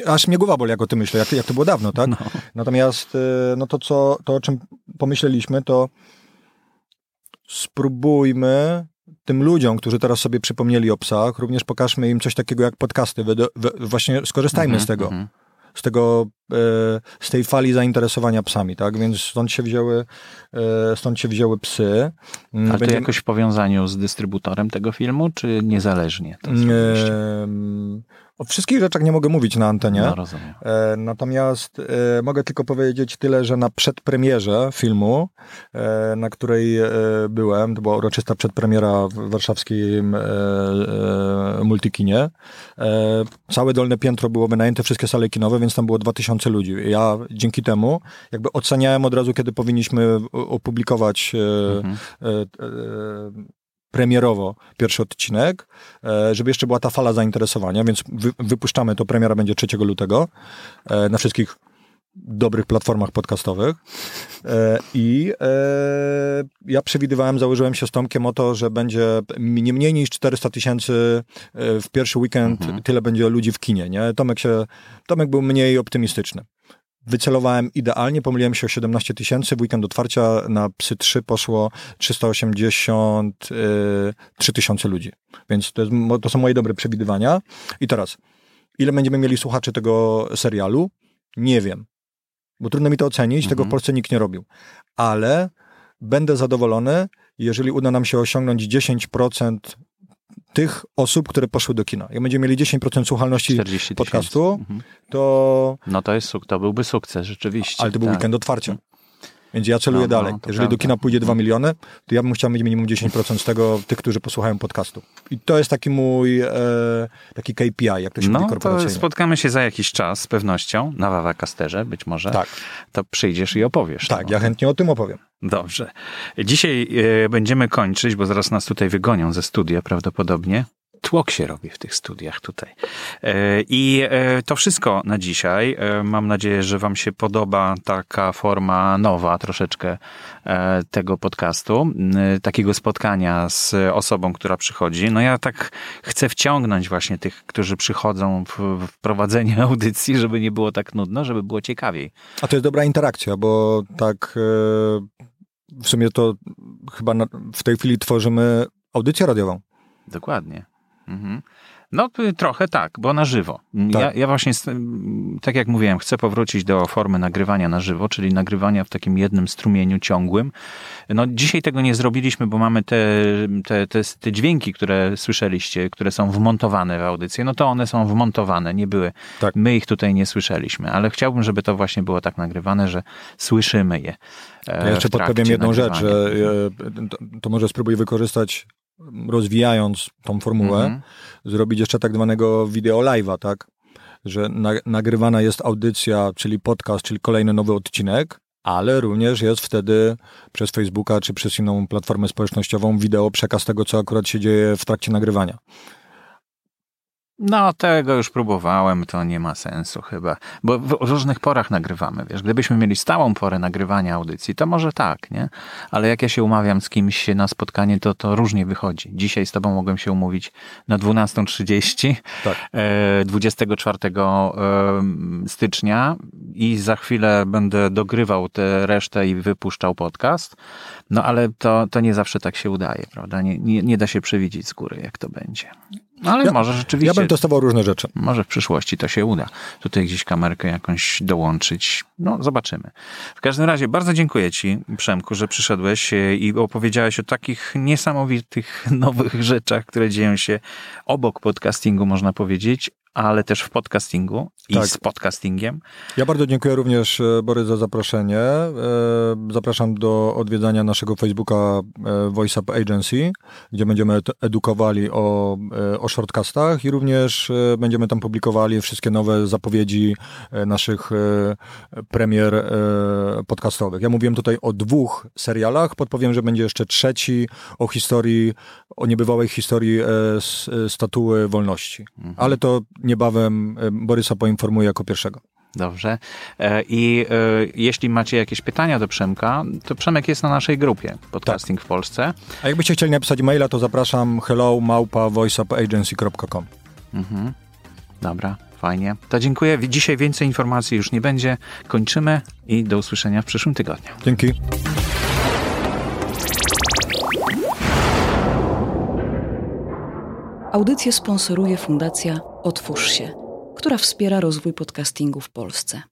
Aż mnie głowa boli, jak o tym myślę, jak, jak to było dawno, tak? No. Natomiast e, no to, co, to, o czym pomyśleliśmy, to spróbujmy tym ludziom, którzy teraz sobie przypomnieli o psach, również pokażmy im coś takiego jak podcasty. Właśnie skorzystajmy mm -hmm, z tego. Mm -hmm. Z tego, e, z tej fali zainteresowania psami, tak? Więc stąd się wzięły, e, stąd się wzięły psy. Mm, Ale to jakoś w powiązaniu z dystrybutorem tego filmu, czy niezależnie? To o wszystkich rzeczach nie mogę mówić na antenie. No, rozumiem. E, natomiast e, mogę tylko powiedzieć tyle, że na przedpremierze filmu, e, na której e, byłem, to była uroczysta przedpremiera w warszawskim e, e, multikinie, całe dolne piętro było wynajęte, wszystkie sale kinowe, więc tam było 2000 ludzi. Ja dzięki temu jakby oceniałem od razu, kiedy powinniśmy opublikować mhm premierowo pierwszy odcinek, e, żeby jeszcze była ta fala zainteresowania, więc wy, wypuszczamy to, premiera będzie 3 lutego e, na wszystkich dobrych platformach podcastowych e, i ja przewidywałem, założyłem się z Tomkiem o to, że będzie nie mniej niż 400 tysięcy w pierwszy weekend, mhm. tyle będzie ludzi w kinie, nie? Tomek się, Tomek był mniej optymistyczny. Wycelowałem idealnie, pomyliłem się o 17 tysięcy, w weekend otwarcia na Psy 3 poszło 383 tysiące ludzi. Więc to, jest, to są moje dobre przewidywania. I teraz, ile będziemy mieli słuchaczy tego serialu? Nie wiem. Bo trudno mi to ocenić, mhm. tego w mhm. Polsce nikt nie robił. Ale będę zadowolony, jeżeli uda nam się osiągnąć 10% tych osób, które poszły do kina. Jak będziemy mieli 10% słuchalności podcastu, mhm. to... No to jest to byłby sukces, rzeczywiście. Ale to był tak. weekend otwarcia. Więc ja celuję no, no, dalej. Jeżeli prawda. do kina pójdzie 2 miliony, to ja bym chciał mieć minimum 10% z tego, tych, którzy posłuchają podcastu. I to jest taki mój e, taki KPI, jak to się no, mówi korporacyjnie. To spotkamy się za jakiś czas z pewnością na Wawa Kasterze, być może. Tak. To przyjdziesz i opowiesz. Tak, ja chętnie o tym opowiem. Dobrze. Dzisiaj e, będziemy kończyć, bo zaraz nas tutaj wygonią ze studia prawdopodobnie tłok się robi w tych studiach tutaj. E, I e, to wszystko na dzisiaj. E, mam nadzieję, że Wam się podoba taka forma nowa troszeczkę tego podcastu, takiego spotkania z osobą, która przychodzi. No ja tak chcę wciągnąć właśnie tych, którzy przychodzą w prowadzenie audycji, żeby nie było tak nudno, żeby było ciekawiej. A to jest dobra interakcja, bo tak w sumie to chyba w tej chwili tworzymy audycję radiową. Dokładnie. Mhm. No trochę tak, bo na żywo. Tak. Ja, ja, właśnie, tak jak mówiłem, chcę powrócić do formy nagrywania na żywo, czyli nagrywania w takim jednym strumieniu ciągłym. No dzisiaj tego nie zrobiliśmy, bo mamy te, te, te, te dźwięki, które słyszeliście, które są wmontowane w audycję, no to one są wmontowane, nie były. Tak. My ich tutaj nie słyszeliśmy, ale chciałbym, żeby to właśnie było tak nagrywane, że słyszymy je. E, ja jeszcze podpowiem jedną nagrywania. rzecz, że to, to może spróbuj wykorzystać rozwijając tą formułę, mhm. zrobić jeszcze tak zwanego video live'a, tak? Że na, nagrywana jest audycja, czyli podcast, czyli kolejny nowy odcinek, ale również jest wtedy przez Facebooka czy przez inną platformę społecznościową wideo przekaz tego, co akurat się dzieje w trakcie nagrywania. No, tego już próbowałem, to nie ma sensu chyba, bo w różnych porach nagrywamy, wiesz, gdybyśmy mieli stałą porę nagrywania audycji, to może tak, nie? Ale jak ja się umawiam z kimś na spotkanie, to to różnie wychodzi. Dzisiaj z tobą mogłem się umówić na 12.30, tak. 24 e, stycznia i za chwilę będę dogrywał tę resztę i wypuszczał podcast, no ale to, to nie zawsze tak się udaje, prawda? Nie, nie, nie da się przewidzieć z góry, jak to będzie. No ale ja, może rzeczywiście. Ja bym testował różne rzeczy. Może w przyszłości to się uda. Tutaj gdzieś kamerkę jakąś dołączyć. No, zobaczymy. W każdym razie bardzo dziękuję Ci, Przemku, że przyszedłeś i opowiedziałeś o takich niesamowitych nowych rzeczach, które dzieją się obok podcastingu, można powiedzieć, ale też w podcastingu i tak. z podcastingiem. Ja bardzo dziękuję również e, Borys za zaproszenie. E, zapraszam do odwiedzania naszego Facebooka e, Voice Up Agency, gdzie będziemy edukowali o, o shortcastach i również będziemy tam publikowali wszystkie nowe zapowiedzi naszych premier podcastowych. Ja mówiłem tutaj o dwóch serialach, podpowiem, że będzie jeszcze trzeci o historii, o niebywałej historii statuły wolności. Mhm. Ale to niebawem Borysa poinformuję jako pierwszego. Dobrze. E, I e, jeśli macie jakieś pytania do Przemka, to Przemek jest na naszej grupie Podcasting tak. w Polsce. A jakbyście chcieli napisać maila, to zapraszam hello małpa voiceupagency.com. Mhm. Dobra, fajnie. To dziękuję. Dzisiaj więcej informacji już nie będzie. Kończymy i do usłyszenia w przyszłym tygodniu. Dzięki. Audycję sponsoruje Fundacja Otwórz się, która wspiera rozwój podcastingu w Polsce.